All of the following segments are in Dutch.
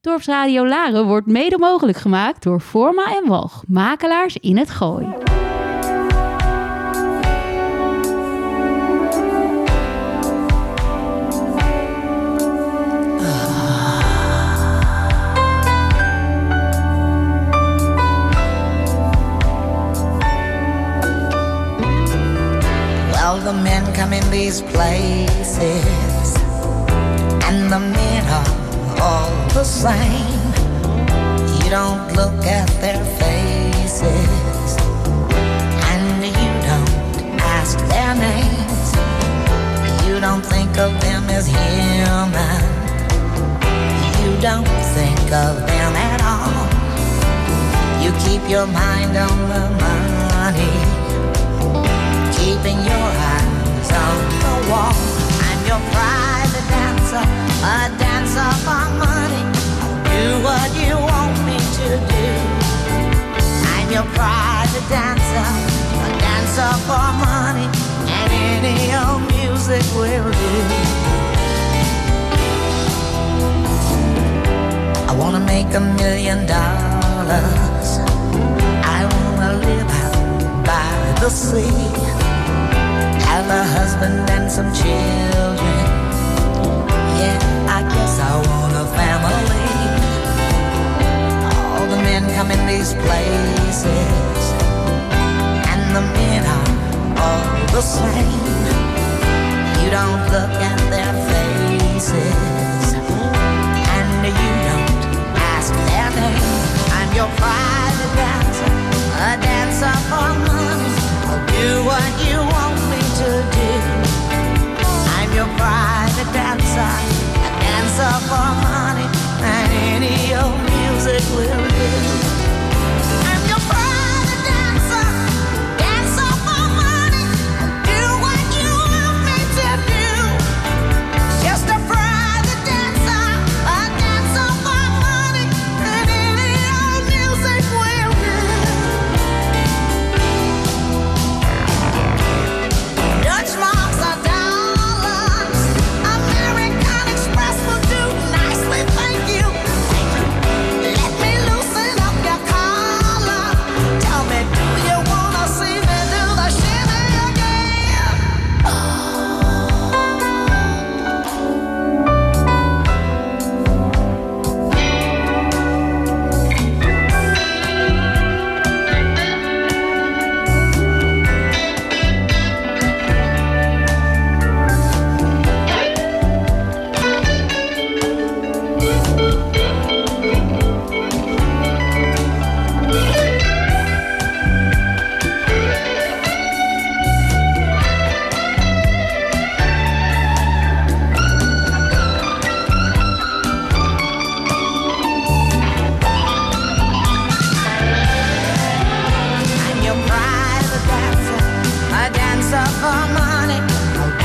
Dorpsradio Laren wordt mede mogelijk gemaakt door Forma en Walg, makelaars in het Gooi. Well, the men come in these places, the same. You don't look at their faces, and you don't ask their names. You don't think of them as human. You don't think of them at all. You keep your mind on the money keeping your eyes on the wall. I'm your private dancer, a dancer for money. Do what you want me to do. I'm your private dancer, a dancer for money, and any old music will do. I wanna make a million dollars. I wanna live out by the sea have a husband and some children. Family. All the men come in these places, and the men are all the same. You don't look at their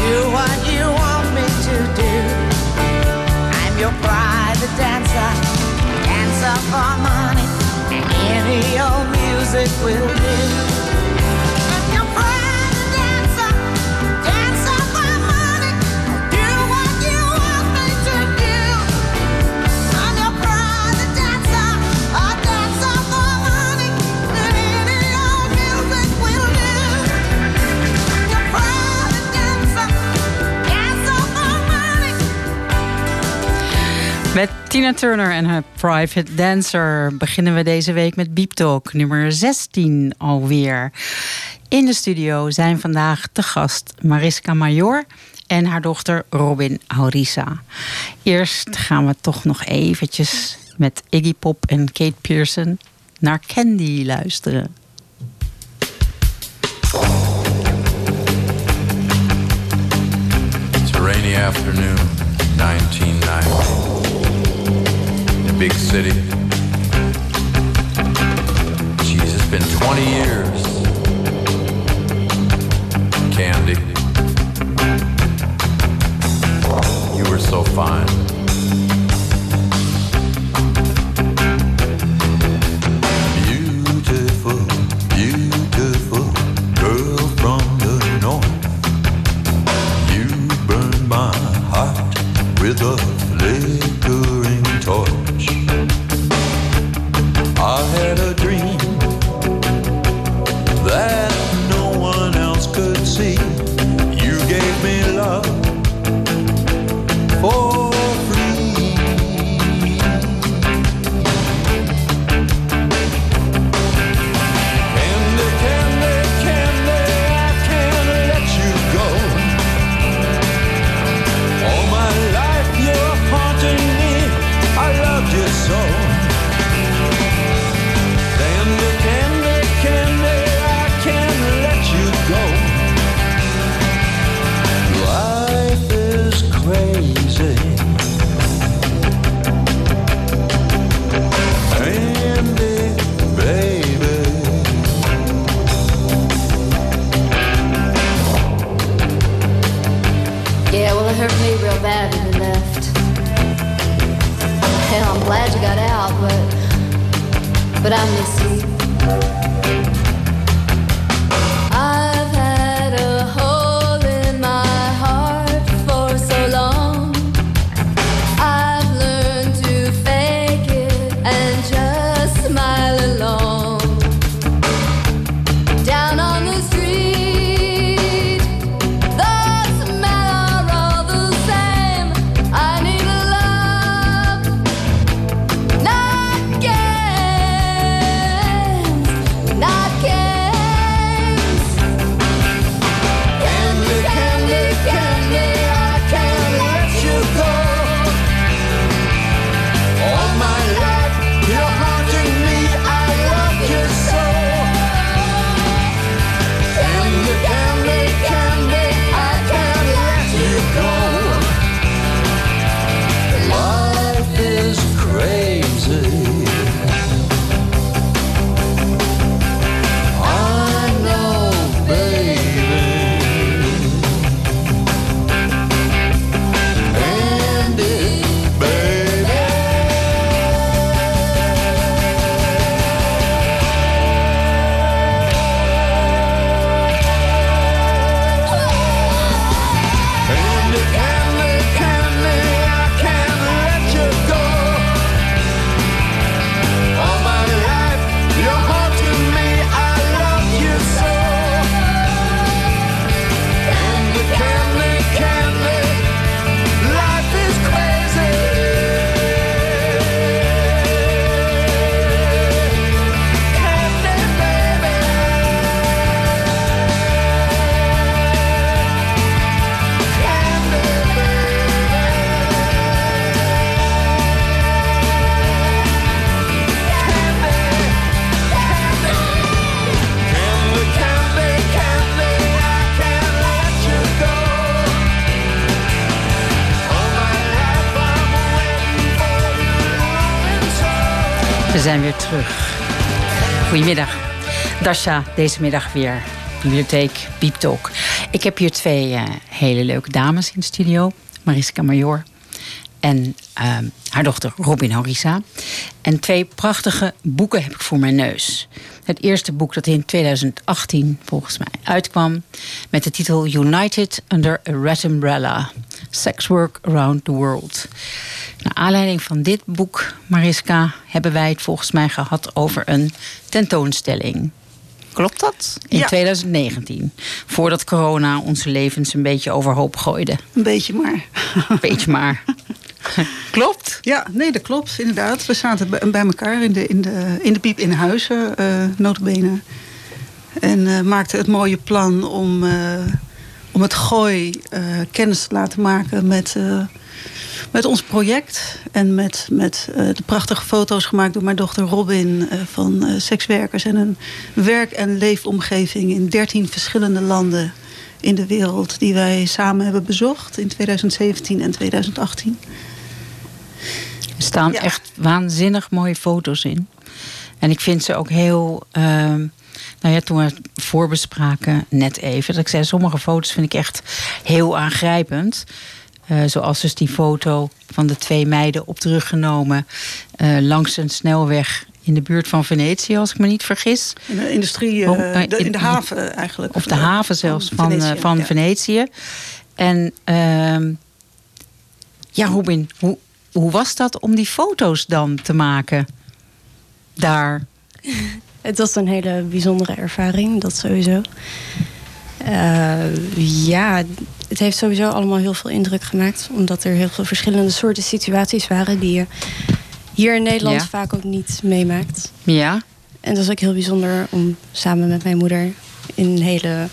do what you want me to do. I'm your private dancer, dancer for money, and any old music will do. Tina Turner en haar Private Dancer beginnen we deze week met Beep Talk nummer 16 alweer. In de studio zijn vandaag te gast Mariska Major en haar dochter Robin Aurisa. Eerst gaan we toch nog eventjes met Iggy Pop en Kate Pearson naar Candy luisteren. It's a rainy afternoon, 1990. Big city. Jeez, it's been 20 years. Candy. You were so fine. Beautiful, beautiful girl from the north. You burn my heart with a flickering torch. I had a dream Goedemiddag. Dasha, deze middag weer. Bibliotheek Beep Talk. Ik heb hier twee eh, hele leuke dames in de studio. Mariska Major en ehm, haar dochter Robin Horisa. En twee prachtige boeken heb ik voor mijn neus. Het eerste boek dat in 2018 volgens mij uitkwam... met de titel United Under a Red Umbrella. Sex Work Around the World. Naar aanleiding van dit boek, Mariska, hebben wij het volgens mij gehad over een tentoonstelling. Klopt dat? In Ja. 2019. Voordat corona onze levens een beetje overhoop gooide. Een beetje maar. Beetje maar. Klopt? Ja, nee, dat klopt, inderdaad. We zaten bij elkaar in de, in de, in de piep in Huizen, eh notabene. En eh, maakten het mooie plan om, eh, om het gooi eh, kennis te laten maken met, eh, met ons project. En met, met eh, de prachtige foto's gemaakt door mijn dochter Robin van sekswerkers. En een werk- en leefomgeving in 13 verschillende landen in de wereld die wij samen hebben bezocht in 2017 en 2018. Er staan Ja. echt waanzinnig mooie foto's in. En ik vind ze ook heel. Nou ja, toen we het voorbespraken, net even. Dat ik zei, sommige foto's vind ik echt heel aangrijpend. Eh, zoals dus die foto van de twee meiden op teruggenomen eh, langs een snelweg in de buurt van Venetië, als ik me niet vergis. In de industrie, eh, Oh, de- in de haven eigenlijk. Of de haven zelfs van, Venetië, van ja. Venetië. En ehm, ja, Robin, hoe, hoe was dat om die foto's dan te maken? Daar. Het was een hele bijzondere ervaring, dat sowieso. Eh, ja, het heeft sowieso allemaal heel veel indruk gemaakt. Omdat er heel veel verschillende soorten situaties waren die je hier in Nederland Ja. vaak ook niet meemaakt. Ja, En dat is ook heel bijzonder om samen met mijn moeder in hele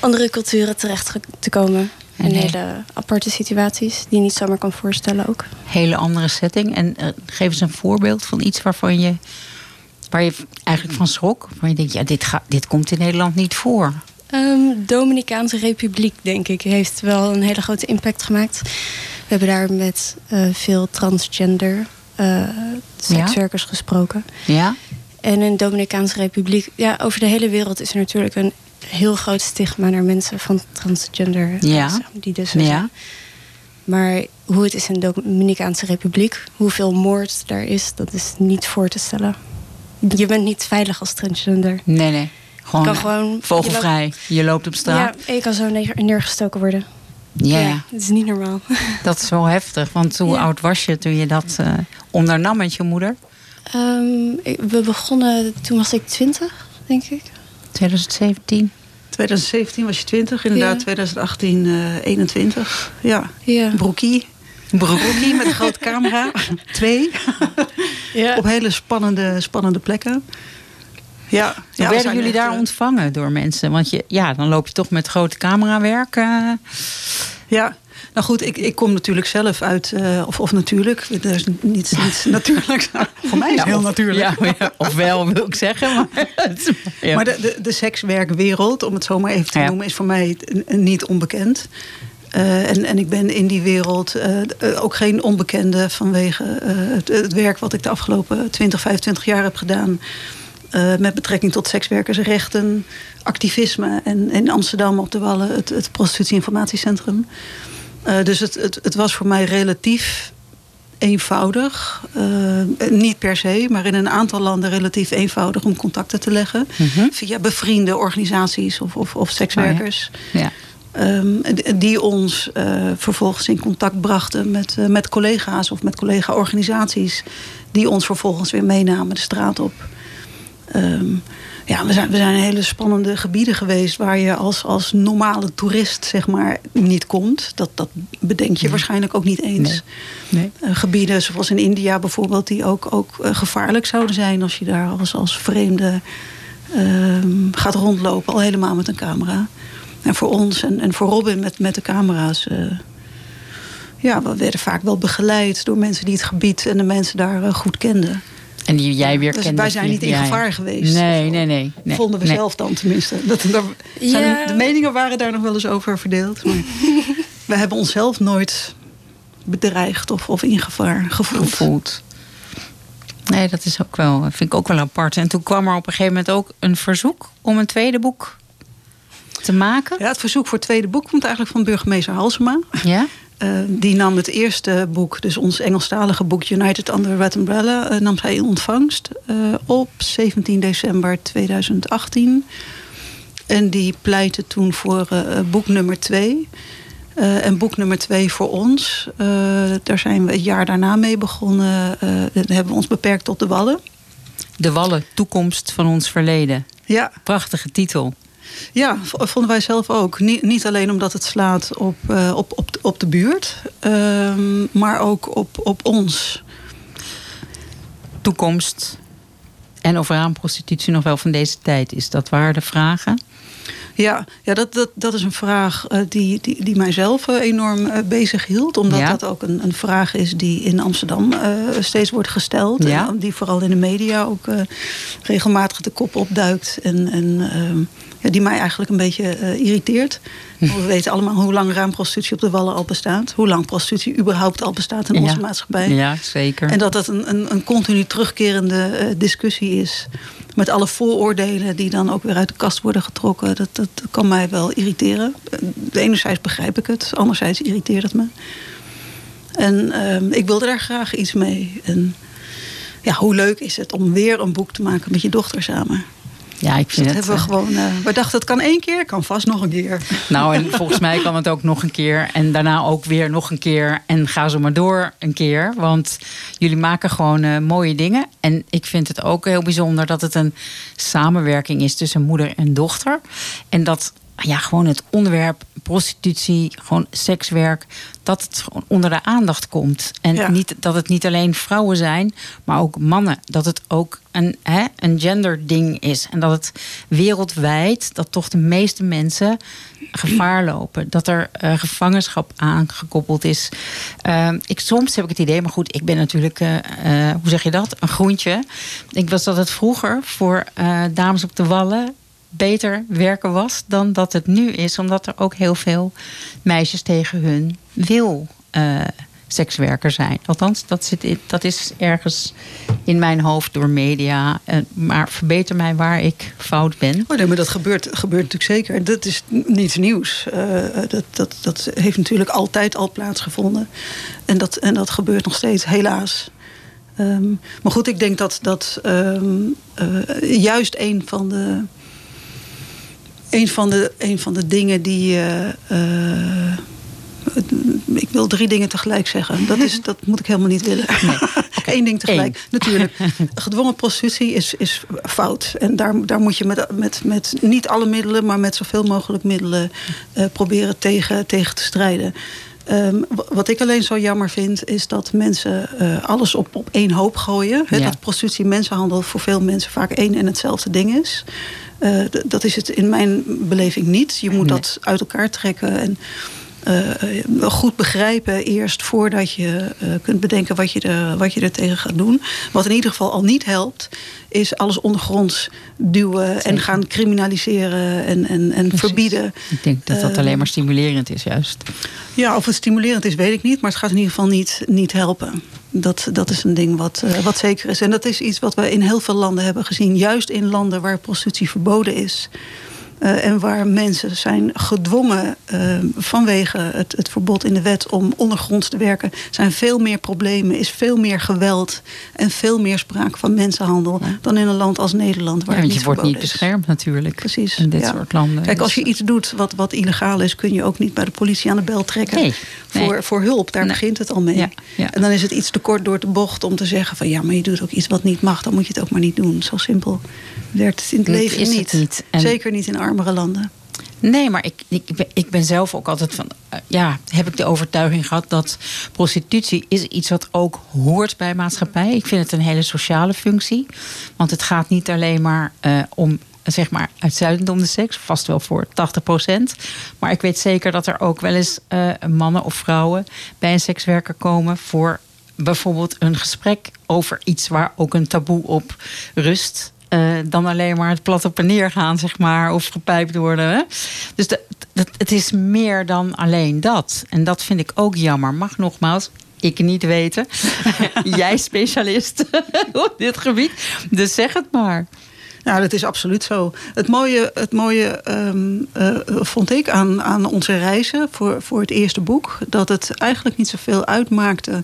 andere culturen terecht te komen. En En he- hele aparte situaties die je niet zomaar kan voorstellen ook. hele andere setting. En eh, geef eens een voorbeeld van iets waarvan je. Waar je eigenlijk van schrok. Waar je denkt, ja, dit, ga, dit komt in Nederland niet voor. Ehm, Dominicaanse Republiek, denk ik, heeft wel een hele grote impact gemaakt. We hebben daar met eh, veel transgender eh sekswerkers gesproken. Ja? En in de Dominicaanse Republiek, ja, over de hele wereld is er natuurlijk een heel groot stigma naar mensen van transgender. eh, Ja. zeg die dus Ja. zijn. Maar hoe het is in de Dominicaanse Republiek. Hoeveel moord daar is, dat is niet voor te stellen. Je bent niet veilig als transgender. Nee, nee. Gewoon, kan gewoon- vogelvrij. Je loopt, op straat. Ja, je kan zo neer- neergestoken worden. Ja, ja. dat is niet normaal. dat is wel heftig. Want hoe Ja. oud was je toen je dat eh, ondernam met je moeder? Ehm, ik- we begonnen, toen was ik 20, denk ik. 2017. 2017 was je 20, inderdaad. Ja. 2018 eh 21. Ja, Ja. broekie. Broekie met een grote camera. Twee. ja. Op hele spannende, spannende plekken. Ja, werden jullie echt, daar eh, ontvangen door mensen? Want je, ja, dan loop je toch met grote camerawerk. eh. Ja, nou goed, ik, ik kom natuurlijk zelf uit, eh, of, of natuurlijk, er is niets, niets natuurlijk. Voor mij is het heel natuurlijk. Ja, ja, of wel wil ik zeggen. Maar. Maar de, de, de sekswerkwereld, om het zo maar even te noemen, is voor mij niet onbekend. Eh, en, en ik ben in die wereld eh, eh, ook geen onbekende vanwege het, het werk wat ik de afgelopen 20, 25 jaar heb gedaan. met betrekking tot sekswerkersrechten, activisme en in Amsterdam op de Wallen het, het prostitutie-informatiecentrum. Dus het, het, het was voor mij relatief eenvoudig. Niet per se, maar in een aantal landen relatief eenvoudig om contacten te leggen. Mhm. Via bevriende organisaties of, of, of sekswerkers. ja. D- die ons eh, vervolgens in contact brachten met, eh, met collega's of met collega-organisaties. Die ons vervolgens weer meenamen de straat op. Ehm, ja, we zijn, we zijn in hele spannende gebieden geweest waar je als, als normale toerist zeg maar niet komt. Dat, dat bedenk je waarschijnlijk ook niet eens. Nee. Eh, gebieden zoals in India bijvoorbeeld, die ook, ook gevaarlijk zouden zijn als je daar als, als vreemde ehm, gaat rondlopen, al helemaal met een camera. En voor ons en, en voor Robin met, met de camera's. eh, ja, we werden vaak wel begeleid door mensen die het gebied en de mensen daar eh, goed kenden. En die jij weer Dus kende. wij zijn niet in gevaar geweest. Nee, nee, nee. nee. Vonden we nee. zelf dan tenminste. Dat, daar. De meningen waren daar nog wel eens over verdeeld. Maar we hebben onszelf nooit bedreigd of, of in gevaar gevoeld. gevoeld. Nee, dat is ook wel, vind ik ook wel apart. En toen kwam er op een gegeven moment ook een verzoek om een tweede boek te maken. Ja, het verzoek voor het tweede boek komt eigenlijk van burgemeester Halsema. Ja? Eh, die nam het eerste boek, dus ons Engelstalige boek United Under Red Umbrella, eh, nam zij in ontvangst eh, op 17 december 2018. En die pleitte toen voor boek nummer twee. Eh, en boek nummer twee voor ons, daar zijn we het jaar daarna mee begonnen. hebben we ons beperkt tot de Wallen. De Wallen, toekomst van ons verleden. Ja, Prachtige titel. Ja, vonden wij zelf ook. Niet, niet alleen omdat het slaat op, eh, op, op, op de buurt, ehm, maar ook op, op ons. Toekomst. En of raamprostitutie nog wel van deze tijd is. Dat waren de vragen. Ja, ja dat, dat, dat is een vraag eh, die, die, die mijzelf eh, enorm bezig hield. Omdat Ja. dat ook een, een vraag is die in Amsterdam steeds wordt gesteld. Ja. En die vooral in de media ook regelmatig de kop opduikt. En, en ehm, die mij eigenlijk een beetje eh, irriteert. Hm. Want We weten allemaal hoe lang raamprostitutie op de Wallen al bestaat. Hoe lang prostitutie überhaupt al bestaat in onze Ja. maatschappij. Ja, zeker. En dat dat een, een, een continu terugkerende eh, discussie is. Met alle vooroordelen die dan ook weer uit de kast worden getrokken. Dat, dat kan mij wel irriteren. Eh, Enerzijds begrijp ik het, anderzijds irriteert het me. En ehm, ik wilde daar graag iets mee. En ja, hoe leuk is het om weer een boek te maken met je dochter samen? Ja, ik vind het... hebben we eh, gewoon. eh, we dachten, het kan één keer, kan vast nog een keer. Nou, en volgens mij kan het ook nog een keer. En daarna ook weer nog een keer. En ga zo maar door een keer. Want jullie maken gewoon eh, mooie dingen. En ik vind het ook heel bijzonder dat het een samenwerking is tussen moeder en dochter. En dat ja, gewoon het onderwerp prostitutie, gewoon sekswerk, dat het gewoon onder de aandacht komt. En Ja. niet, dat het niet alleen vrouwen zijn, maar ook mannen. Dat het ook een, hè, een genderding is. En dat het wereldwijd, dat toch de meeste mensen gevaar lopen. Dat er eh, gevangenschap aangekoppeld is. Eh, ik, soms heb ik het idee, maar goed, ik ben natuurlijk, eh, eh, hoe zeg je dat? Een groentje. Ik was dat het vroeger voor dames op de wallen beter werken was dan dat het nu is. Omdat er ook heel veel meisjes tegen hun wil eh, sekswerker zijn. Althans, dat, zit dat is ergens in mijn hoofd door media. Eh, maar verbeter mij waar ik fout ben. Oh, nee, maar dat gebeurt, gebeurt natuurlijk zeker. Dat is niets nieuws. Eh, dat, dat, dat heeft natuurlijk altijd al plaatsgevonden. En dat, en dat gebeurt nog steeds, helaas. Ehm, maar goed, ik denk dat, dat ehm, eh, juist een van de. Een van de, een van de dingen die. eh, eh, ik wil drie dingen tegelijk zeggen. Dat, is, dat moet ik helemaal niet willen. Eén ding tegelijk. Natuurlijk, gedwongen prostitutie is, is fout. En daar, daar moet je met, met, met niet alle middelen, maar met zoveel mogelijk middelen eh, proberen tegen, tegen te strijden. Ehm, wat ik alleen zo jammer vind, is dat mensen alles op, op één hoop gooien. Ja. Dat prostitutie en mensenhandel voor veel mensen vaak één en hetzelfde ding is. Eh, dat is het in mijn beleving niet. Je moet Nee. dat uit elkaar trekken en goed begrijpen eerst voordat je eh, kunt bedenken wat je, er, wat je er tegen gaat doen. Wat in ieder geval al niet helpt, is alles ondergronds duwen en gaan criminaliseren en, en, en Precies. verbieden. Ik denk dat dat Eh, alleen maar stimulerend is, juist. Ja, of het stimulerend is, weet ik niet. Maar het gaat in ieder geval niet, niet helpen. Dat, dat is een ding wat, eh, wat zeker is. En dat is iets wat we in heel veel landen hebben gezien. Juist in landen waar prostitutie verboden is. Eh, en waar mensen zijn gedwongen eh, vanwege het, het verbod in de wet om ondergronds te werken, zijn veel meer problemen, is veel meer geweld en veel meer sprake van mensenhandel dan in een land als Nederland. Waar Ja, want je wordt niet is. beschermd natuurlijk. Precies. In dit ja. soort landen. Kijk, als je Dus- iets doet wat, wat illegaal is, kun je ook niet bij de politie aan de bel trekken. Nee, Voor, nee. voor hulp, daar Nee. begint het al mee. En dan is het iets te kort door de bocht om te zeggen van ja, maar je doet ook iets wat niet mag, dan moet je het ook maar niet doen. Zo simpel werkt het in het leven het niet. niet. Zeker niet in armere landen. Nee, maar ik, ik, ik ben zelf ook altijd van. eh, ja, heb ik de overtuiging gehad dat prostitutie is iets wat ook hoort bij maatschappij. Ik vind het een hele sociale functie. Want het gaat niet alleen maar eh, om. Zeg maar uitzuidend om de seks, vast wel voor 80% Maar ik weet zeker dat er ook wel eens eh, mannen of vrouwen bij een sekswerker komen voor bijvoorbeeld een gesprek over iets waar ook een taboe op rust. Eh, dan alleen maar het plat op en neer gaan, zeg maar, of gepijpt worden. Hè? Dus het is meer dan alleen dat. En dat vind ik ook jammer. Mag nogmaals, ik niet weten. Jij specialist op dit gebied. Dus zeg het maar. Ja, dat is absoluut zo. Het mooie, het mooie ehm, eh, vond ik aan, aan onze reizen voor, voor het eerste boek... dat het eigenlijk niet zoveel uitmaakte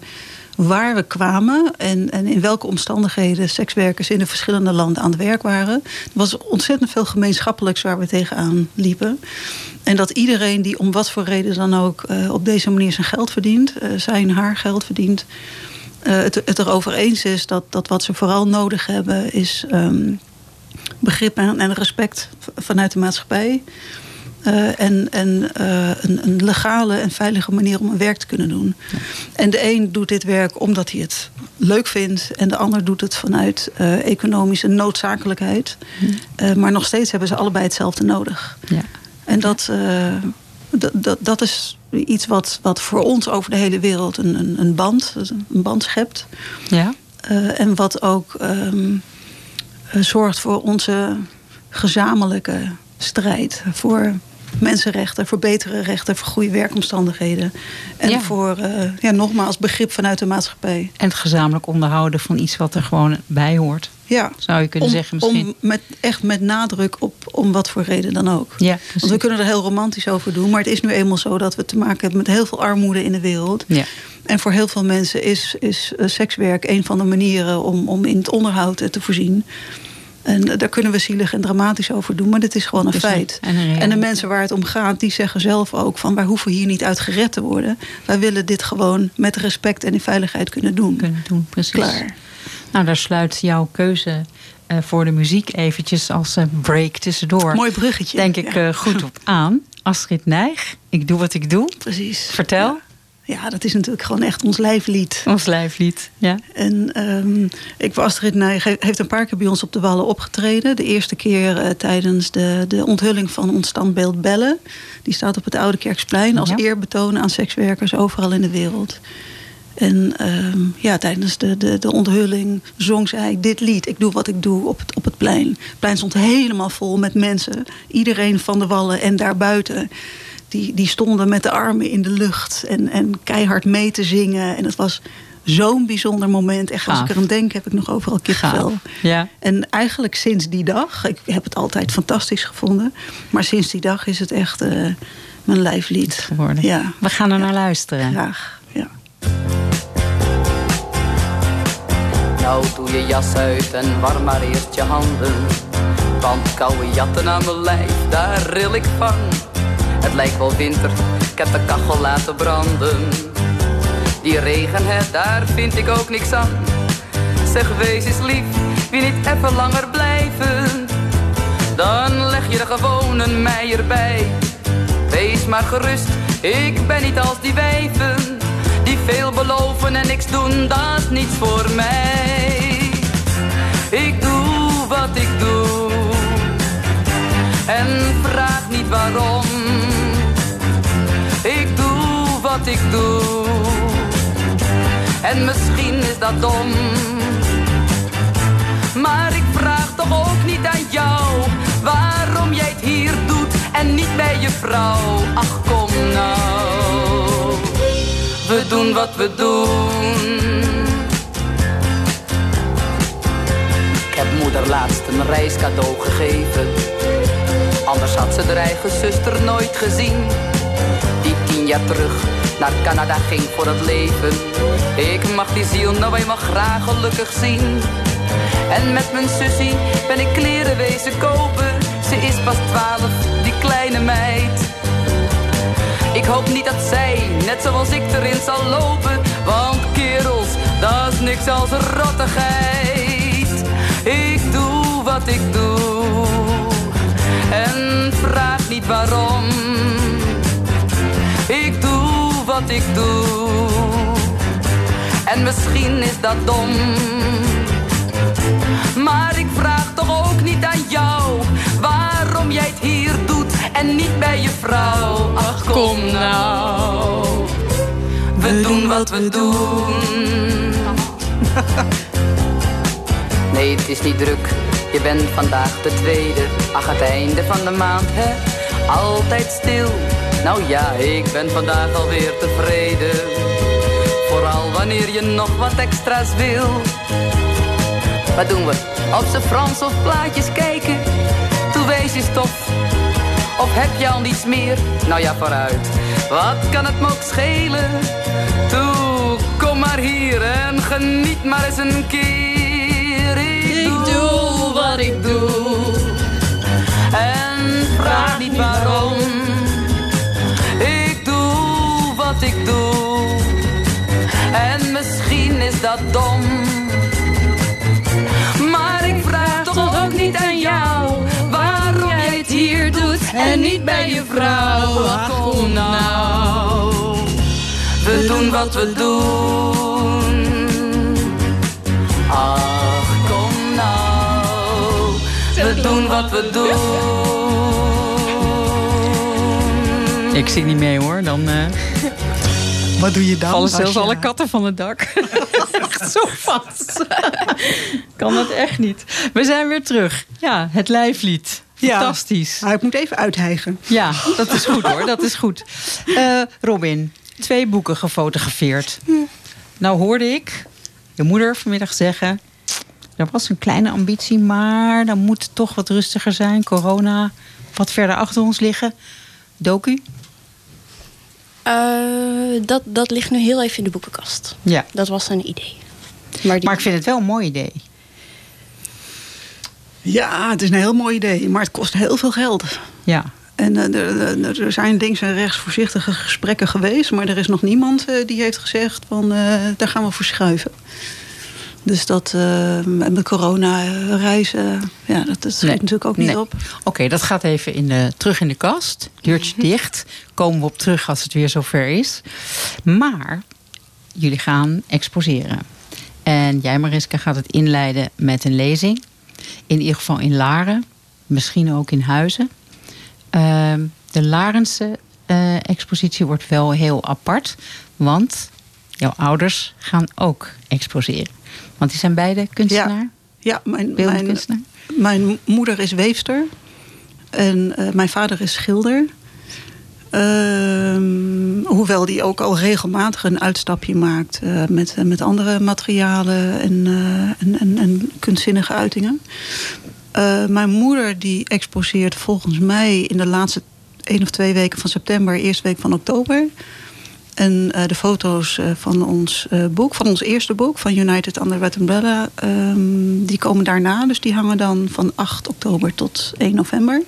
waar we kwamen... en, en in welke omstandigheden sekswerkers in de verschillende landen aan het werk waren. Er was ontzettend veel gemeenschappelijks waar we tegenaan liepen. En dat iedereen die om wat voor reden dan ook eh, op deze manier zijn geld verdient... eh, zijn haar geld verdient... eh, het, het erover eens is dat, dat wat ze vooral nodig hebben is... ehm, begrip en, en respect vanuit de maatschappij. Eh, en en eh, een, een legale en veilige manier om een werk te kunnen doen. En de een doet dit werk omdat hij het leuk vindt. En de ander doet het vanuit eh, economische noodzakelijkheid. Eh, maar nog steeds hebben ze allebei hetzelfde nodig. Ja. En dat, dat, dat, is iets wat, wat voor ons over de hele wereld een, een, een band, een band schept. Ja? En wat ook ehm, eh, zorgt voor onze gezamenlijke strijd. Voor mensenrechten, voor betere rechten, voor goede werkomstandigheden. En Ja. voor, eh, ja, nogmaals, begrip vanuit de maatschappij. En het gezamenlijk onderhouden van iets wat er gewoon bij hoort. Ja, Zou je kunnen om, zeggen misschien. om met, echt met nadruk op om wat voor reden dan ook. Ja, Want we kunnen er heel romantisch over doen. Maar het is nu eenmaal zo dat we te maken hebben met heel veel armoede in de wereld. Ja. En voor heel veel mensen is, is eh, sekswerk een van de manieren om, om in het onderhoud te voorzien. En eh, daar kunnen we zielig en dramatisch over doen, maar dit is gewoon een feit. en een En de mensen waar het om gaat, die zeggen zelf ook van wij hoeven hier niet uit gered te worden. Wij willen dit gewoon met respect en in veiligheid kunnen doen. Kunnen doen, precies. Klaar. Nou, daar sluit jouw keuze eh, voor de muziek eventjes als een break tussendoor. Mooi bruggetje. Denk ik Ja. eh, goed op aan. Astrid Nijg, ik doe wat ik doe. Precies. Vertel. Ja. Ja, dat is natuurlijk gewoon echt ons lijflied. Ons lijflied. Ja. En ehm, ik was Astrid he- heeft een paar keer bij ons op de Wallen opgetreden. De eerste keer eh, tijdens de, de onthulling van ons standbeeld Bellen. Die staat op het Oude Kerksplein als Ja. eerbetoon aan sekswerkers overal in de wereld. En ehm, ja, tijdens de, de, de onthulling zong zij dit lied. Ik doe wat ik doe op het, op het plein. Het plein stond helemaal vol met mensen. Iedereen van de Wallen en daarbuiten. Die, die stonden met de armen in de lucht en, en keihard mee te zingen. En het was zo'n bijzonder moment. Echt, als Gaaf. ik er aan denk, heb ik nog overal kippenvel. Ja. En eigenlijk sinds die dag, ik heb het altijd fantastisch gevonden. Maar sinds die dag is het echt eh, mijn lijflied. geworden. Ja, We gaan er naar luisteren. graag. Ja. Nou doe je jas uit en warm maar eerst je handen. Want koude jatten aan mijn lijf, daar ril ik van. Het lijkt wel winter, ik heb de kachel laten branden. Die regen, hè, daar vind ik ook niks aan. Zeg, wees eens lief, wie niet even langer blijven? Dan leg je er gewoon een mei erbij. Wees maar gerust, ik ben niet als die wijven Die veel beloven en niks doen, dat is niets voor mij Ik doe wat ik doe En vraag niet waarom wat ik doe En misschien is dat dom maar ik vraag toch ook niet aan jou waarom jij het hier doet en niet bij je vrouw. Ach kom nou, we doen wat we doen. Ik heb moeder laatst een reiscadeau gegeven. Anders had ze haar eigen zuster nooit gezien. Die tien jaar terug naar Canada ging voor het leven. Ik mag die ziel nou eenmaal graag gelukkig zien. En met mijn sussie ben ik kleren wezen kopen. Ze is pas twaalf, die kleine meid. Ik hoop niet dat zij, net zoals ik, erin zal lopen. Want kerels, dat is niks als rottigheid. Ik doe wat ik doe. En vraag niet waarom. Wat ik doe. En misschien is dat dom. Maar ik vraag toch ook niet aan jou waarom jij het hier doet en niet bij je vrouw. Ach kom nou, we doen wat we doen. Nee, het is niet druk, je bent vandaag de tweede. Ach, het einde van de maand, hè? Altijd stil. Nou ja, ik ben vandaag alweer tevreden. Vooral wanneer je nog wat extra's wil. Wat doen we? Op z'n Frans of plaatjes kijken? Toe wees je stof. Of heb je al niets meer? Nou ja, vooruit. Wat kan het me ook schelen? Toe, kom maar hier en geniet maar eens een keer. Ik, doe wat ik doe. En vraag niet waarom. Ik doe wat ik doe. En misschien is dat dom. Maar ik vraag toch ook niet aan jou waarom jij het hier doet en niet bij je vrouw. Ach, kom nou, we doen wat we doen. Ach, kom nou, we doen wat we doen. Ik zing niet mee hoor, dan eh, Wat doe je dan? vallen zelfs je- alle katten van het dak. echt zo vast. kan dat echt niet. We zijn weer terug. Ja, het lijflied. Ja. Fantastisch. Maar ik moet even uithijgen. Ja, dat is goed hoor, dat is goed. Eh, Robin, twee boeken gefotografeerd. Nou hoorde ik je moeder vanmiddag zeggen... er was een kleine ambitie, maar dan moet het toch wat rustiger zijn. Corona wat verder achter ons liggen. Doku? Eh, dat, dat ligt nu heel even in de boekenkast. Ja. Dat was een idee. Maar, die, Maar ik vind het wel een mooi idee. Ja, het is een heel mooi idee, maar het kost heel veel geld. Ja. En eh, er- zijn links en rechts voorzichtige gesprekken geweest, maar er is nog niemand eh, die heeft gezegd van eh, daar gaan we voor schuiven. Dus dat eh, met corona eh, reizen, ja, dat, dat schiet Nee. natuurlijk ook niet Nee. op. Oké, dat gaat even in de, terug in de kast. Deurtje dicht. Komen we op terug als het weer zover is. Maar jullie gaan exposeren. En jij, Mariska, gaat het inleiden met een lezing. In ieder geval in Laren. Misschien ook in Huizen. Ehm, de Larense eh, expositie wordt wel heel apart. Want jouw ouders gaan ook exposeren. Want die zijn beide kunstenaar. Ja, mijn, mijn, mijn moeder is weefster en eh, mijn vader is schilder. Ehm, hoewel die ook al regelmatig een uitstapje maakt eh, met, met andere materialen en, eh, en, en, en kunstzinnige uitingen. Eh, mijn moeder die exposeert volgens mij in de laatste één of twee weken van september, eerste week van oktober. En eh, de foto's eh, van ons eh, boek, van ons eerste boek, van United Under Red Umbrella, ehm, die komen daarna. Dus die hangen dan van 8 oktober tot 1 november.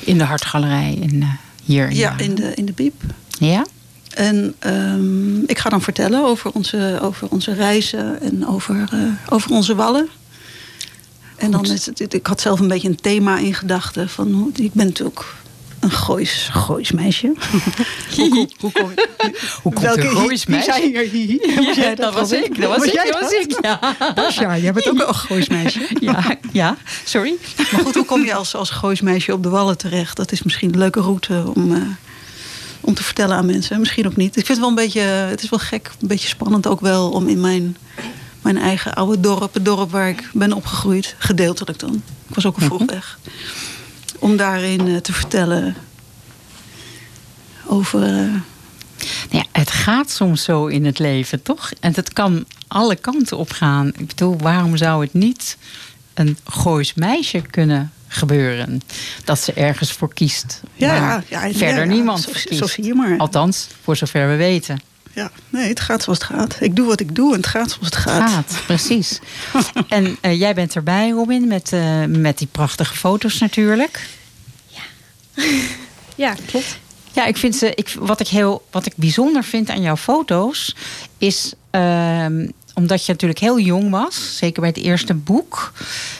In de Hartgalerij in, hier in Ja, in de, in de Biep. Ja? En ehm, ik ga dan vertellen over onze, over onze reizen en over, over onze wallen. En dan is het, ik had zelf een beetje een thema in gedachten. Van, hoe- ik ben natuurlijk een Goois, Goois meisje. hoe, kom- hoe kom? Hoe komt Welke een Goois meisje? zei hier hi, hi? Was jij dat was ik. Dat was Was ik. jij Dat was ik. Ja. Basja, jij bent ook een Goois meisje. Ja, ja, sorry. Maar goed, hoe kom je als, als Goois meisje op de wallen terecht? Dat is misschien een leuke route om, eh, om te vertellen aan mensen. Misschien ook niet. Ik vind het wel een beetje, het is wel gek, een beetje spannend ook wel om in mijn, mijn eigen oude dorp, het dorp waar ik ben opgegroeid, gedeeltelijk dan. Ik was ook al vroeg weg. Om daarin eh, te vertellen over. eh, Nou ja, het gaat soms zo in het leven, toch? En het kan alle kanten op gaan. Ik bedoel, waarom zou het niet een Goois meisje kunnen gebeuren? Dat ze ergens voor kiest. Ja, ja, ja, verder niemand voor kiest. Althans, voor zover we weten. Ja, nee, het gaat zoals het gaat. Ik doe wat ik doe en het gaat zoals het gaat. Gaat, precies. en eh, jij bent erbij, Robin, met, eh, met die prachtige foto's natuurlijk. Ja, klopt. Ja, ik vind ze. Ik, wat, ik heel, wat ik bijzonder vind aan jouw foto's is. ehm, omdat je natuurlijk heel jong was, zeker bij het eerste boek.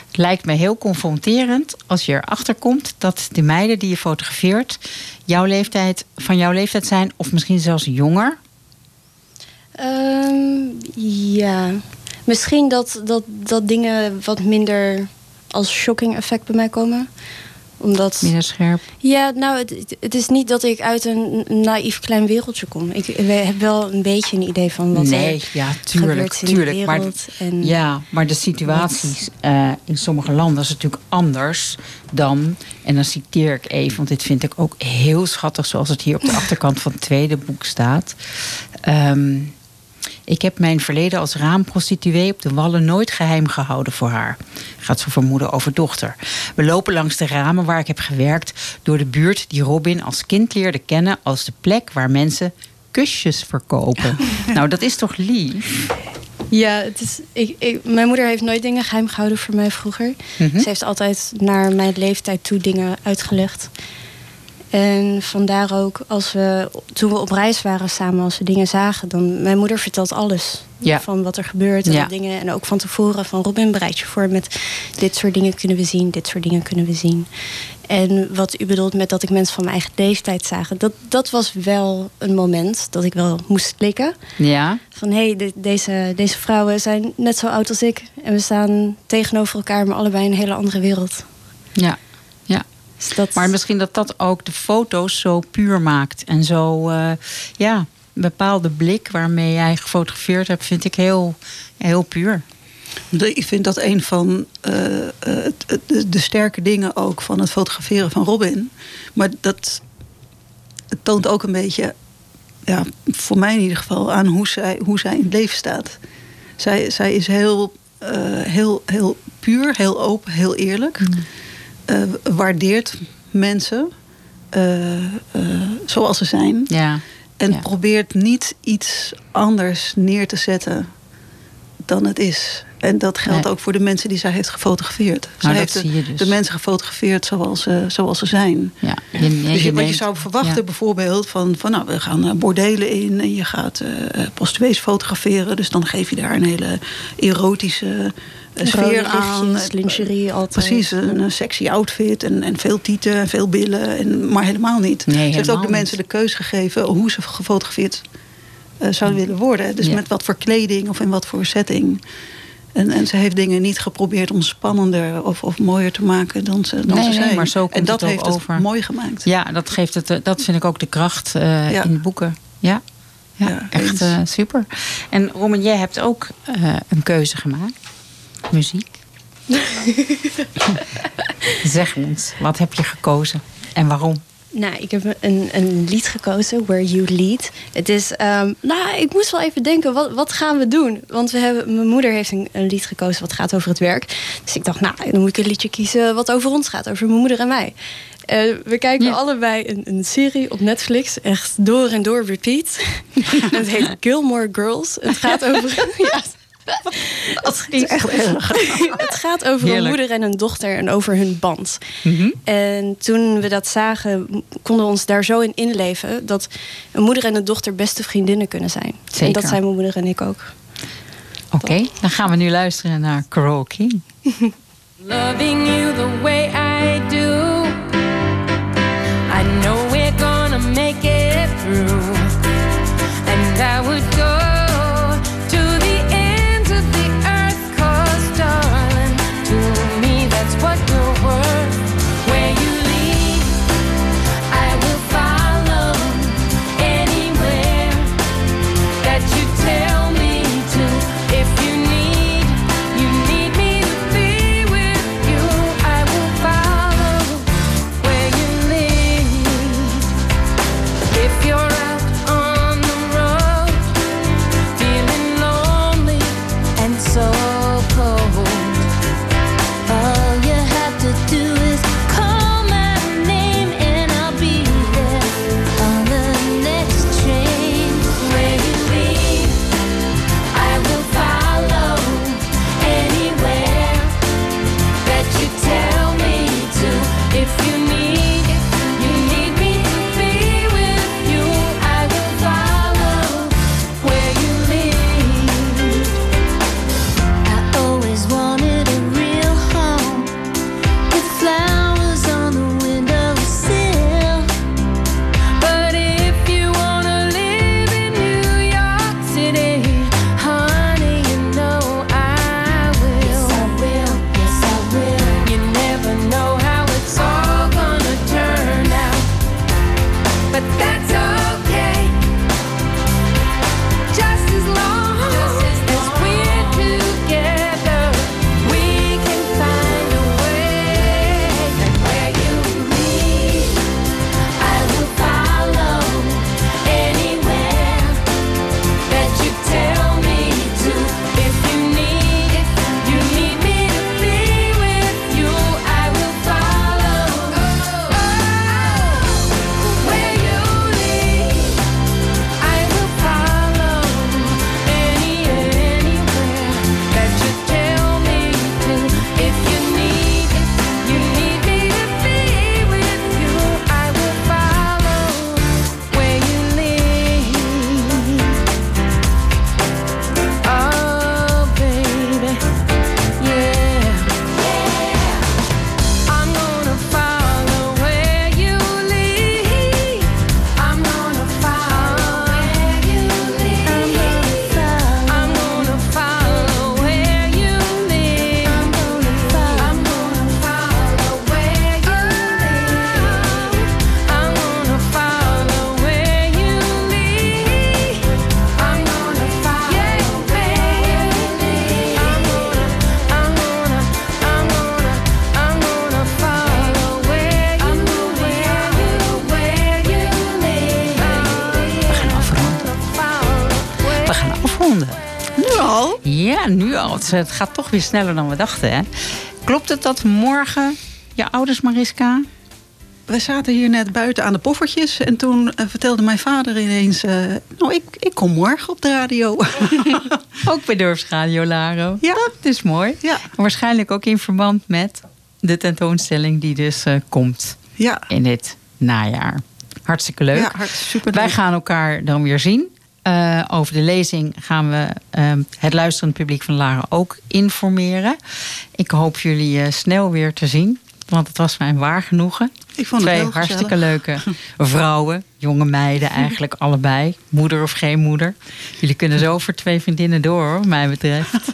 Het lijkt me heel confronterend als je erachter komt dat de meiden die je fotografeert. jouw leeftijd, van jouw leeftijd zijn, of misschien zelfs jonger. Ehm, ja, misschien dat, dat, dat dingen wat minder als shocking effect bij mij komen. Omdat. Minder scherp. Ja, nou, het, het is niet dat ik uit een naïef klein wereldje kom. Ik heb wel een beetje een idee van wat nee, er ja, tuurlijk. de tuurlijk maar, en, Ja, maar de situaties eh, in sommige landen is natuurlijk anders dan. En dan citeer ik even, want dit vind ik ook heel schattig, zoals het hier op de achterkant van het tweede boek staat. Ehm, ik heb mijn verleden als raamprostituee op de wallen nooit geheim gehouden voor haar. Gaat ze vermoeden over dochter. We lopen langs de ramen waar ik heb gewerkt door de buurt die Robin als kind leerde kennen als de plek waar mensen kusjes verkopen. nou, dat is toch lief? Ja, het is, ik, ik, mijn moeder heeft nooit dingen geheim gehouden voor mij vroeger. Mhm. Ze heeft altijd naar mijn leeftijd toe dingen uitgelegd. En vandaar ook, als we, toen we op reis waren samen, als we dingen zagen, dan mijn moeder vertelt alles. Ja. Van wat er gebeurt en Ja. dingen. En ook van tevoren van Robin, bereid je voor met dit soort dingen kunnen we zien, dit soort dingen kunnen we zien. En wat u bedoelt met dat ik mensen van mijn eigen leeftijd zagen, dat, dat was wel een moment dat ik wel moest klikken. Ja. Van hé, hey, de- deze, deze vrouwen zijn net zo oud als ik. En we staan tegenover elkaar, maar allebei in een hele andere wereld. Ja. Dus dat, Maar misschien dat dat ook de foto's zo puur maakt. En zo, eh, ja, een bepaalde blik waarmee jij gefotografeerd hebt, vind ik heel, heel puur. Ik vind dat een van eh, eh, de, de sterke dingen ook van het fotograferen van Robin. Maar dat toont ook een beetje, ja, voor mij in ieder geval, aan hoe zij, hoe zij in het leven staat. Zij, zij is heel, heel, heel puur, heel open, heel eerlijk. Eh, waardeert mensen eh, eh, zoals ze zijn. Ja. En Ja. probeert niet iets anders neer te zetten dan het is. En dat geldt Nee. ook voor de mensen die zij heeft gefotografeerd. zij dat heeft de, dus. de mensen gefotografeerd zoals, ze- zoals ze zijn. Ja. Je, je- Dus je je, wat je zou verwachten ja. bijvoorbeeld van, van nou, we gaan bordelen in en je gaat prostituees fotograferen. Dus dan geef je daar een hele erotische sfeer aan. lingerie altijd. Precies, een, een sexy outfit en, en veel tieten en veel billen. En, maar helemaal niet. Nee, ze heeft ook de mensen de keus gegeven hoe ze gefotografeerd eh, zouden willen worden. Dus Ja. met wat voor kleding of in wat voor setting. En, en ze heeft dingen niet geprobeerd om spannender of, of mooier te maken dan ze, dan Nee, ze nee, zijn. maar zo komt en dat het ook heeft het over. mooi gemaakt. Ja, dat geeft het. eh, Dat vind ik ook de kracht eh, Ja. in de boeken. Ja. Ja, Ja, echt eh, super. En Roman, jij hebt ook eh, een keuze gemaakt. Muziek. zeg ons, wat heb je gekozen en waarom? Nou, ik heb een, een lied gekozen, Where You Lead. Het is, ehm, nou, ik moest wel even denken, wat, wat gaan we doen? Want we hebben, mijn moeder heeft een, een lied gekozen wat gaat over het werk. Dus ik dacht, nou, dan moet ik een liedje kiezen wat over ons gaat, over mijn moeder en mij. Eh, we kijken Ja. allebei een, een serie op Netflix, echt door en door repeat. het heet Gilmore Girls. Het gaat over. ja, Dat is echt erg. het gaat over een moeder en een dochter en over hun band. Mhm. En toen we dat zagen, konden we ons daar zo in inleven dat een moeder en een dochter beste vriendinnen kunnen zijn. Zeker. En dat zijn mijn moeder en ik ook. Oké, dan gaan we nu luisteren naar Carole King. Loving you the way I do. Het, gaat toch weer sneller dan we dachten, hè? Klopt het dat morgen je ouders, Mariska? We zaten hier net buiten aan de poffertjes. En toen eh, vertelde mijn vader ineens... eh, nou, ik, ik kom morgen op de radio. Ook bij Dorpsradio Laro. Ja. Dat is mooi. Ja. Waarschijnlijk ook in verband met de tentoonstelling die dus eh, komt ja, in dit najaar. Hartstikke leuk. ja hart, super Wij gaan elkaar dan weer zien. Eh, over de lezing gaan we eh, het luisterend publiek van Laren ook informeren. Ik hoop jullie eh, snel weer te zien. Want het was mij een waar genoegen. Ik vond het Twee heel hartstikke gezellig. leuke vrouwen, jonge meiden eigenlijk allebei. Moeder of geen moeder. Jullie kunnen zo voor twee vriendinnen door, hoor, wat mij betreft.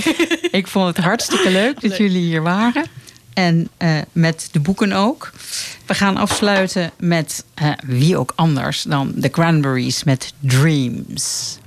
Ik vond het hartstikke leuk dat jullie hier waren. En eh, met de boeken ook. We gaan afsluiten met eh, wie ook anders dan de Cranberries met Dreams.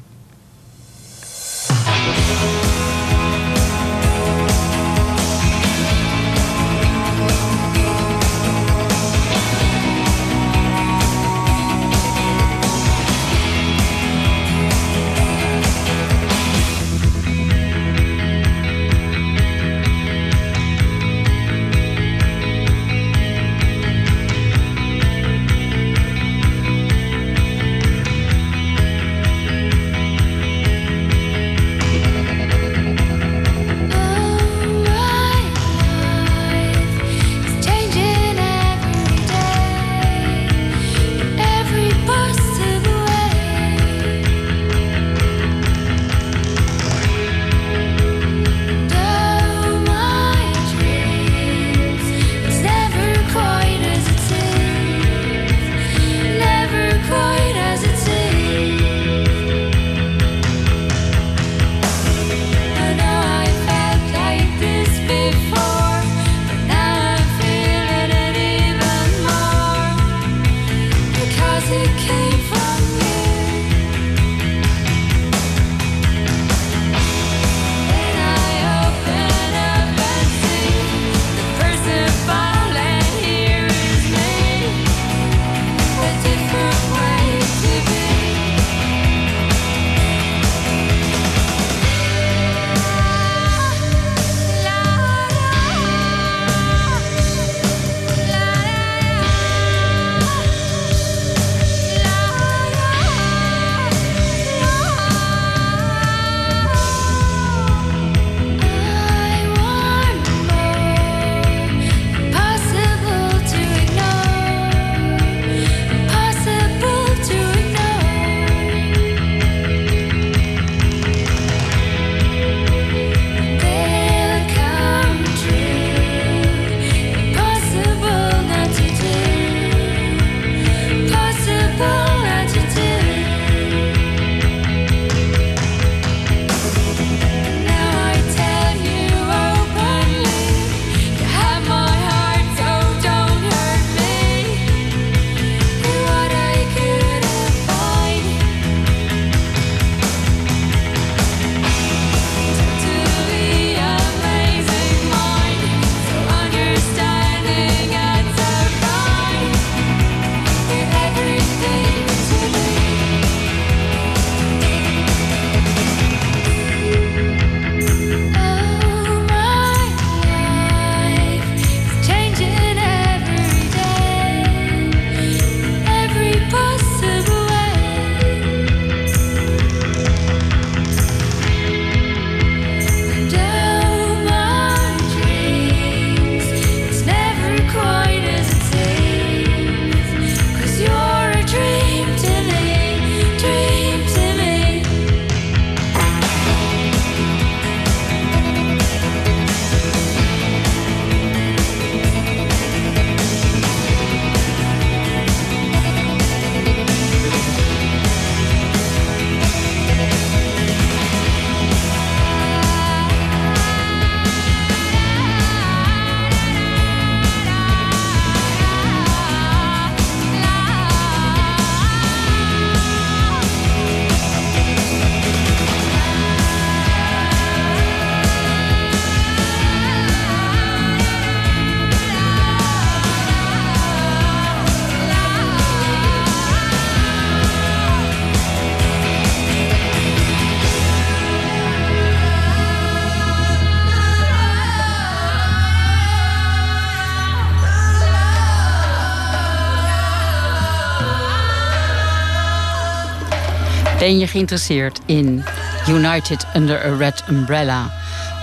Ben je geïnteresseerd in United Under a Red Umbrella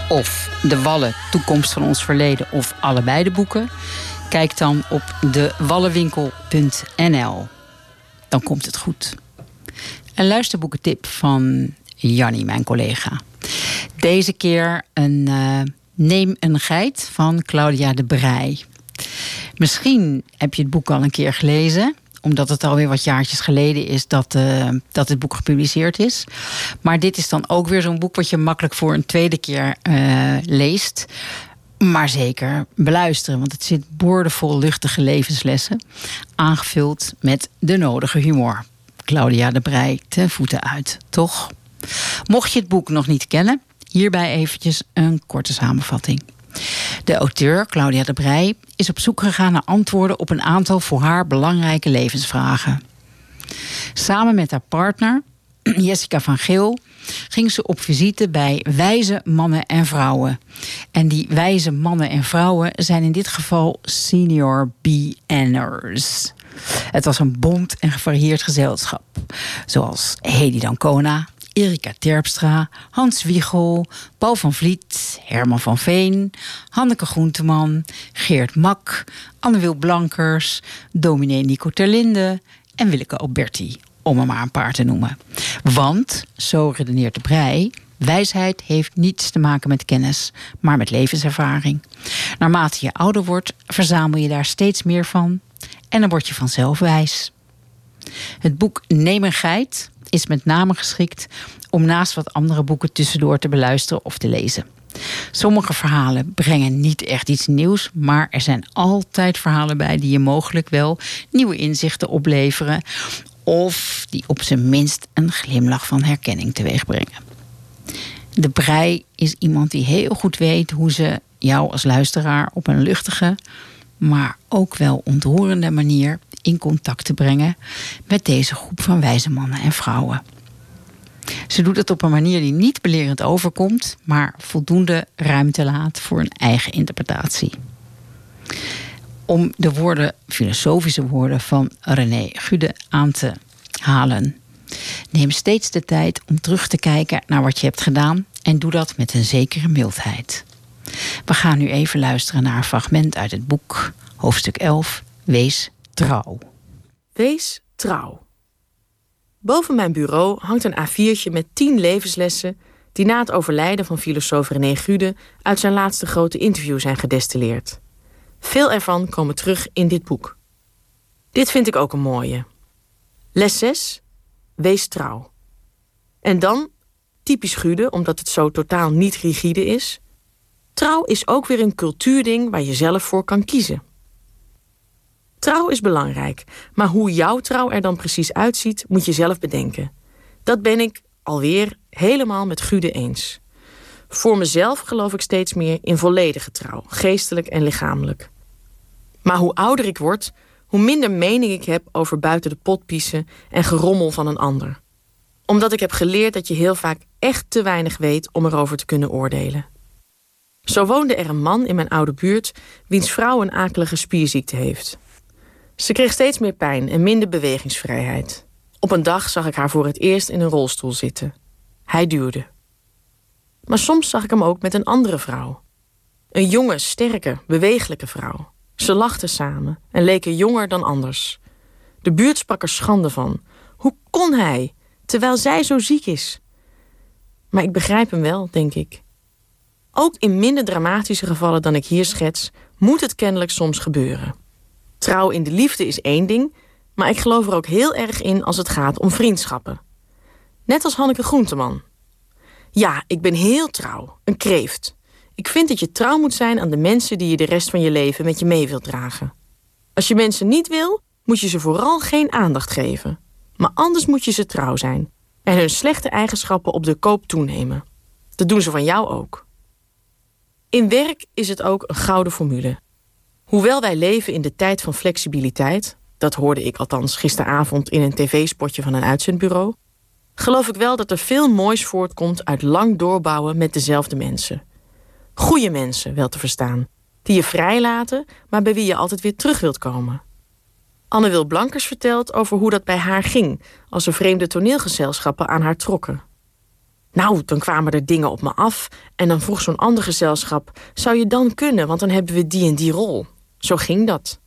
of De Wallen, Toekomst van ons verleden of allebei de boeken? Kijk dan op dewallenwinkel.nl. Dan komt het goed. Een luisterboekentip van Jannie, mijn collega. Deze keer een eh, Neem een geit van Claudia de Brij. Misschien heb je het boek al een keer gelezen omdat het alweer wat jaartjes geleden is dat, eh, dat het boek gepubliceerd is. Maar dit is dan ook weer zo'n boek wat je makkelijk voor een tweede keer eh, leest. Maar zeker beluisteren, want het zit boordevol luchtige levenslessen. Aangevuld met de nodige humor. Claudia de Brij ten voeten uit, toch? Mocht je het boek nog niet kennen, hierbij eventjes een korte samenvatting. De auteur, Claudia de Brij, is op zoek gegaan naar antwoorden op een aantal voor haar belangrijke levensvragen. Samen met haar partner, Jessica van Geel, ging ze op visite bij wijze mannen en vrouwen. En die wijze mannen en vrouwen zijn in dit geval senior BN'ers. Het was een bond en gevarieerd gezelschap. Zoals Hedy Dancona, Erika Terpstra, Hans Wiegel, Paul van Vliet, Herman van Veen, Hanneke Groenteman, Geert Mak, Anne-Wil Blankers, dominee Nico Terlinde en Willeke Alberti, om er maar een paar te noemen. Want, zo redeneert de Brei, wijsheid heeft niets te maken met kennis, maar met levenservaring. Naarmate je ouder wordt, verzamel je daar steeds meer van en dan word je vanzelf wijs. Het boek Neem is met name geschikt om naast wat andere boeken tussendoor te beluisteren of te lezen. Sommige verhalen brengen niet echt iets nieuws, maar er zijn altijd verhalen bij die je mogelijk wel nieuwe inzichten opleveren of die op zijn minst een glimlach van herkenning teweeg brengen. De brei is iemand die heel goed weet hoe ze jou als luisteraar op een luchtige, maar ook wel ontroerende manier in contact te brengen met deze groep van wijze mannen en vrouwen. Ze doet het op een manier die niet belerend overkomt, maar voldoende ruimte laat voor een eigen interpretatie. Om de woorden, filosofische woorden van René Gude aan te halen. Neem steeds de tijd om terug te kijken naar wat je hebt gedaan en doe dat met een zekere mildheid. We gaan nu even luisteren naar een fragment uit het boek, hoofdstuk 11, Wees trouw. Wees trouw. Boven mijn bureau hangt een A4'tje met 10 levenslessen die na het overlijden van filosoof René Gude uit zijn laatste grote interview zijn gedestilleerd. Veel ervan komen terug in dit boek. Dit vind ik ook een mooie. Les 6. Wees trouw. En dan, typisch Gude, omdat het zo totaal niet rigide is. Trouw is ook weer een cultuurding waar je zelf voor kan kiezen. Trouw is belangrijk, maar hoe jouw trouw er dan precies uitziet, moet je zelf bedenken. Dat ben ik alweer helemaal met Gude eens. Voor mezelf geloof ik steeds meer in volledige trouw, geestelijk en lichamelijk. Maar hoe ouder ik word, hoe minder mening ik heb over buiten de pot piezen en gerommel van een ander. Omdat ik heb geleerd dat je heel vaak echt te weinig weet om erover te kunnen oordelen. Zo woonde er een man in mijn oude buurt wiens vrouw een akelige spierziekte heeft. Ze kreeg steeds meer pijn en minder bewegingsvrijheid. Op een dag zag ik haar voor het eerst in een rolstoel zitten. Hij duwde. Maar soms zag ik hem ook met een andere vrouw. Een jonge, sterke, bewegelijke vrouw. Ze lachten samen en leken jonger dan anders. De buurt sprak er schande van. Hoe kon hij, terwijl zij zo ziek is? Maar ik begrijp hem wel, denk ik. Ook in minder dramatische gevallen dan ik hier schets, moet het kennelijk soms gebeuren. Trouw in de liefde is één ding, maar ik geloof er ook heel erg in als het gaat om vriendschappen. Net als Hanneke Groenteman. Ja, ik ben heel trouw, een kreeft. Ik vind dat je trouw moet zijn aan de mensen die je de rest van je leven met je mee wilt dragen. Als je mensen niet wil, moet je ze vooral geen aandacht geven. Maar anders moet je ze trouw zijn en hun slechte eigenschappen op de koop toenemen. Dat doen ze van jou ook. In werk is het ook een gouden formule. Hoewel wij leven in de tijd van flexibiliteit, dat hoorde ik althans gisteravond in een tv-spotje van een uitzendbureau, geloof ik wel dat er veel moois voortkomt uit lang doorbouwen met dezelfde mensen. Goede mensen, wel te verstaan, die je vrijlaten, maar bij wie je altijd weer terug wilt komen. Anne Wil Blankers vertelt over hoe dat bij haar ging als er vreemde toneelgezelschappen aan haar trokken. Nou, dan kwamen er dingen op me af en dan vroeg zo'n ander gezelschap: zou je dan kunnen, want dan hebben we die en die rol. Zo ging dat.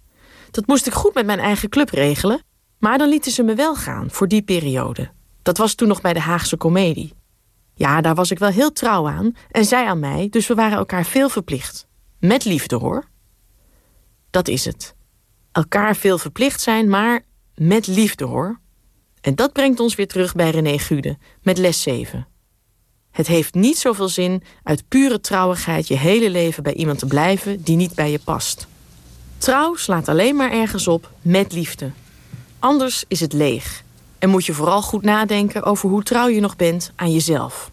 Dat moest ik goed met mijn eigen club regelen, maar dan lieten ze me wel gaan voor die periode. Dat was toen nog bij de Haagse Comedie. Ja, daar was ik wel heel trouw aan en zij aan mij, dus we waren elkaar veel verplicht. Met liefde hoor. Dat is het. Elkaar veel verplicht zijn, maar met liefde hoor. En dat brengt ons weer terug bij René Gude met les 7. Het heeft niet zoveel zin uit pure trouwigheid je hele leven bij iemand te blijven die niet bij je past. Trouw slaat alleen maar ergens op met liefde. Anders is het leeg. En moet je vooral goed nadenken over hoe trouw je nog bent aan jezelf.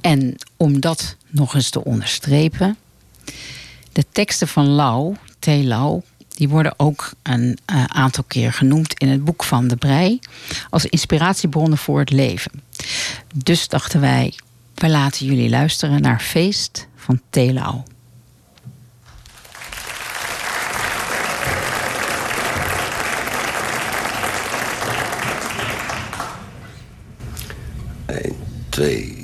En om dat nog eens te onderstrepen, de teksten van Lau, T. Lau, die worden ook een eh, aantal keer genoemd in het boek van de Brei als inspiratiebronnen voor het leven. Dus dachten wij, we laten jullie luisteren naar Feest van T. Lau. Eén, twee,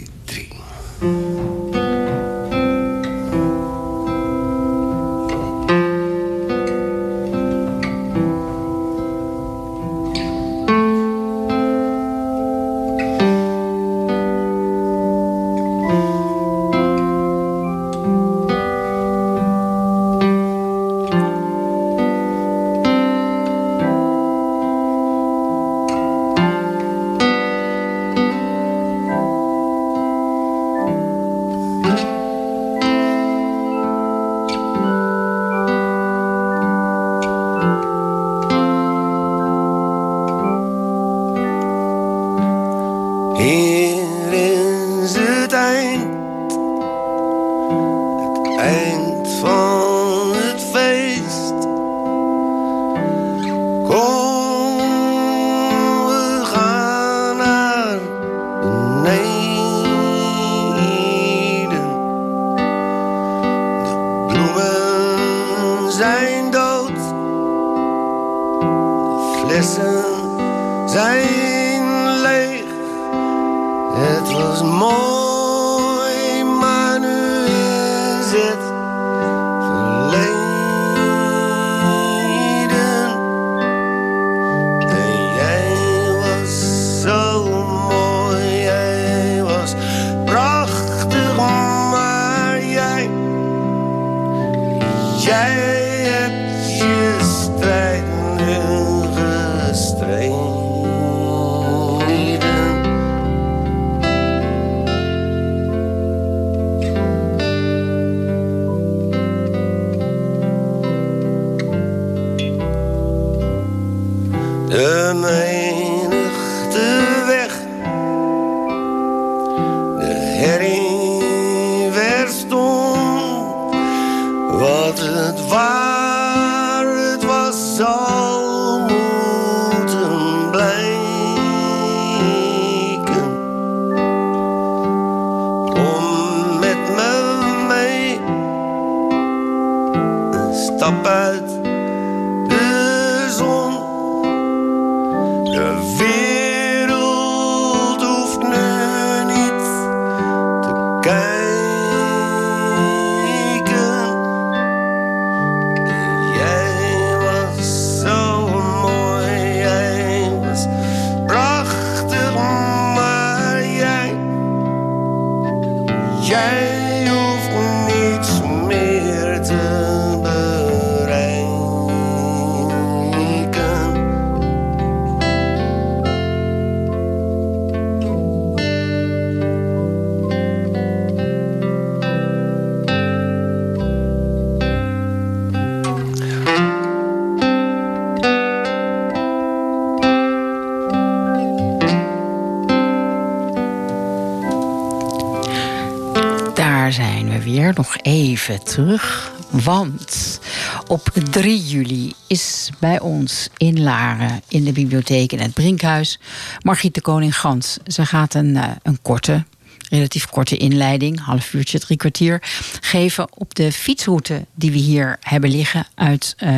nog even terug. Want op 3 juli is bij ons in Laren, in de bibliotheek in het Brinkhuis, Margriet de Koning Gans. Ze gaat een, eh, een korte relatief korte inleiding, half uurtje, drie kwartier, geven op de fietsroute die we hier hebben liggen uit eh,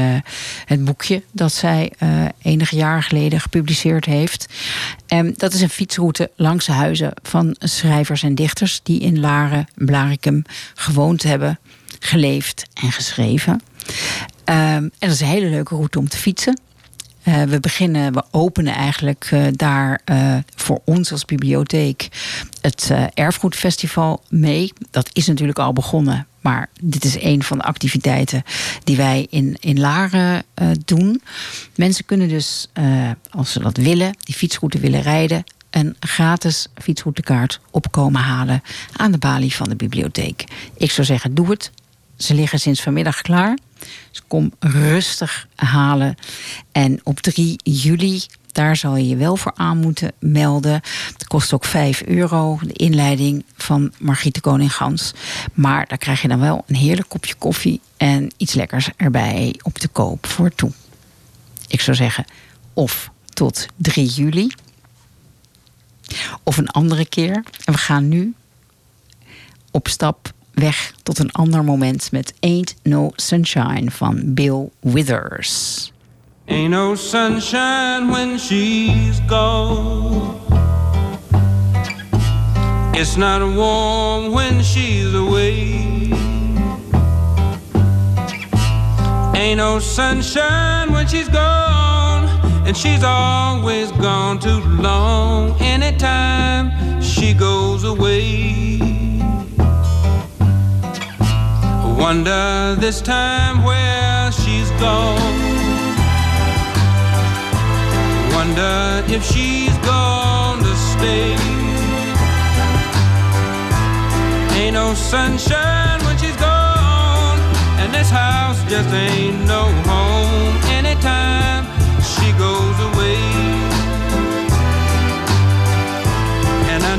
het boekje dat zij eh, enige jaren geleden gepubliceerd heeft. En dat is een fietsroute langs de huizen van schrijvers en dichters die in Laren, Blarikum gewoond hebben, geleefd en geschreven. Ehm, en dat is een hele leuke route om te fietsen. Eh, we beginnen, we openen eigenlijk eh, daar eh, voor ons als bibliotheek het Erfgoedfestival mee. Dat is natuurlijk al begonnen, maar dit is een van de activiteiten die wij in, in Laren doen. Mensen kunnen dus, als ze dat willen, die fietsroute willen rijden, een gratis fietsroutekaart opkomen halen aan de balie van de bibliotheek. Ik zou zeggen, doe het. Ze liggen sinds vanmiddag klaar. Dus kom rustig halen. En op 3 juli, daar zal je je wel voor aan moeten melden. Het kost ook 5 euro, de inleiding van Margriet de Koning-Gans. Maar daar krijg je dan wel een heerlijk kopje koffie en iets lekkers erbij op de koop voor toe. Ik zou zeggen, of tot 3 juli. Of een andere keer. En we gaan nu op stap weg tot een ander moment met Ain't No Sunshine van Bill Withers. Ain't no sunshine when she's gone. It's not warm when she's away. Ain't no sunshine when she's gone. And she's always gone too long. Anytime she goes away. Wonder this time where she's gone. Wonder if she's gonna stay. Ain't no sunshine when she's gone, and this house just ain't no home anytime she goes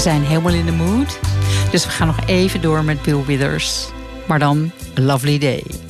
zijn helemaal in de mood. Dus we gaan nog even door met Bill Withers. Maar dan Lovely Day.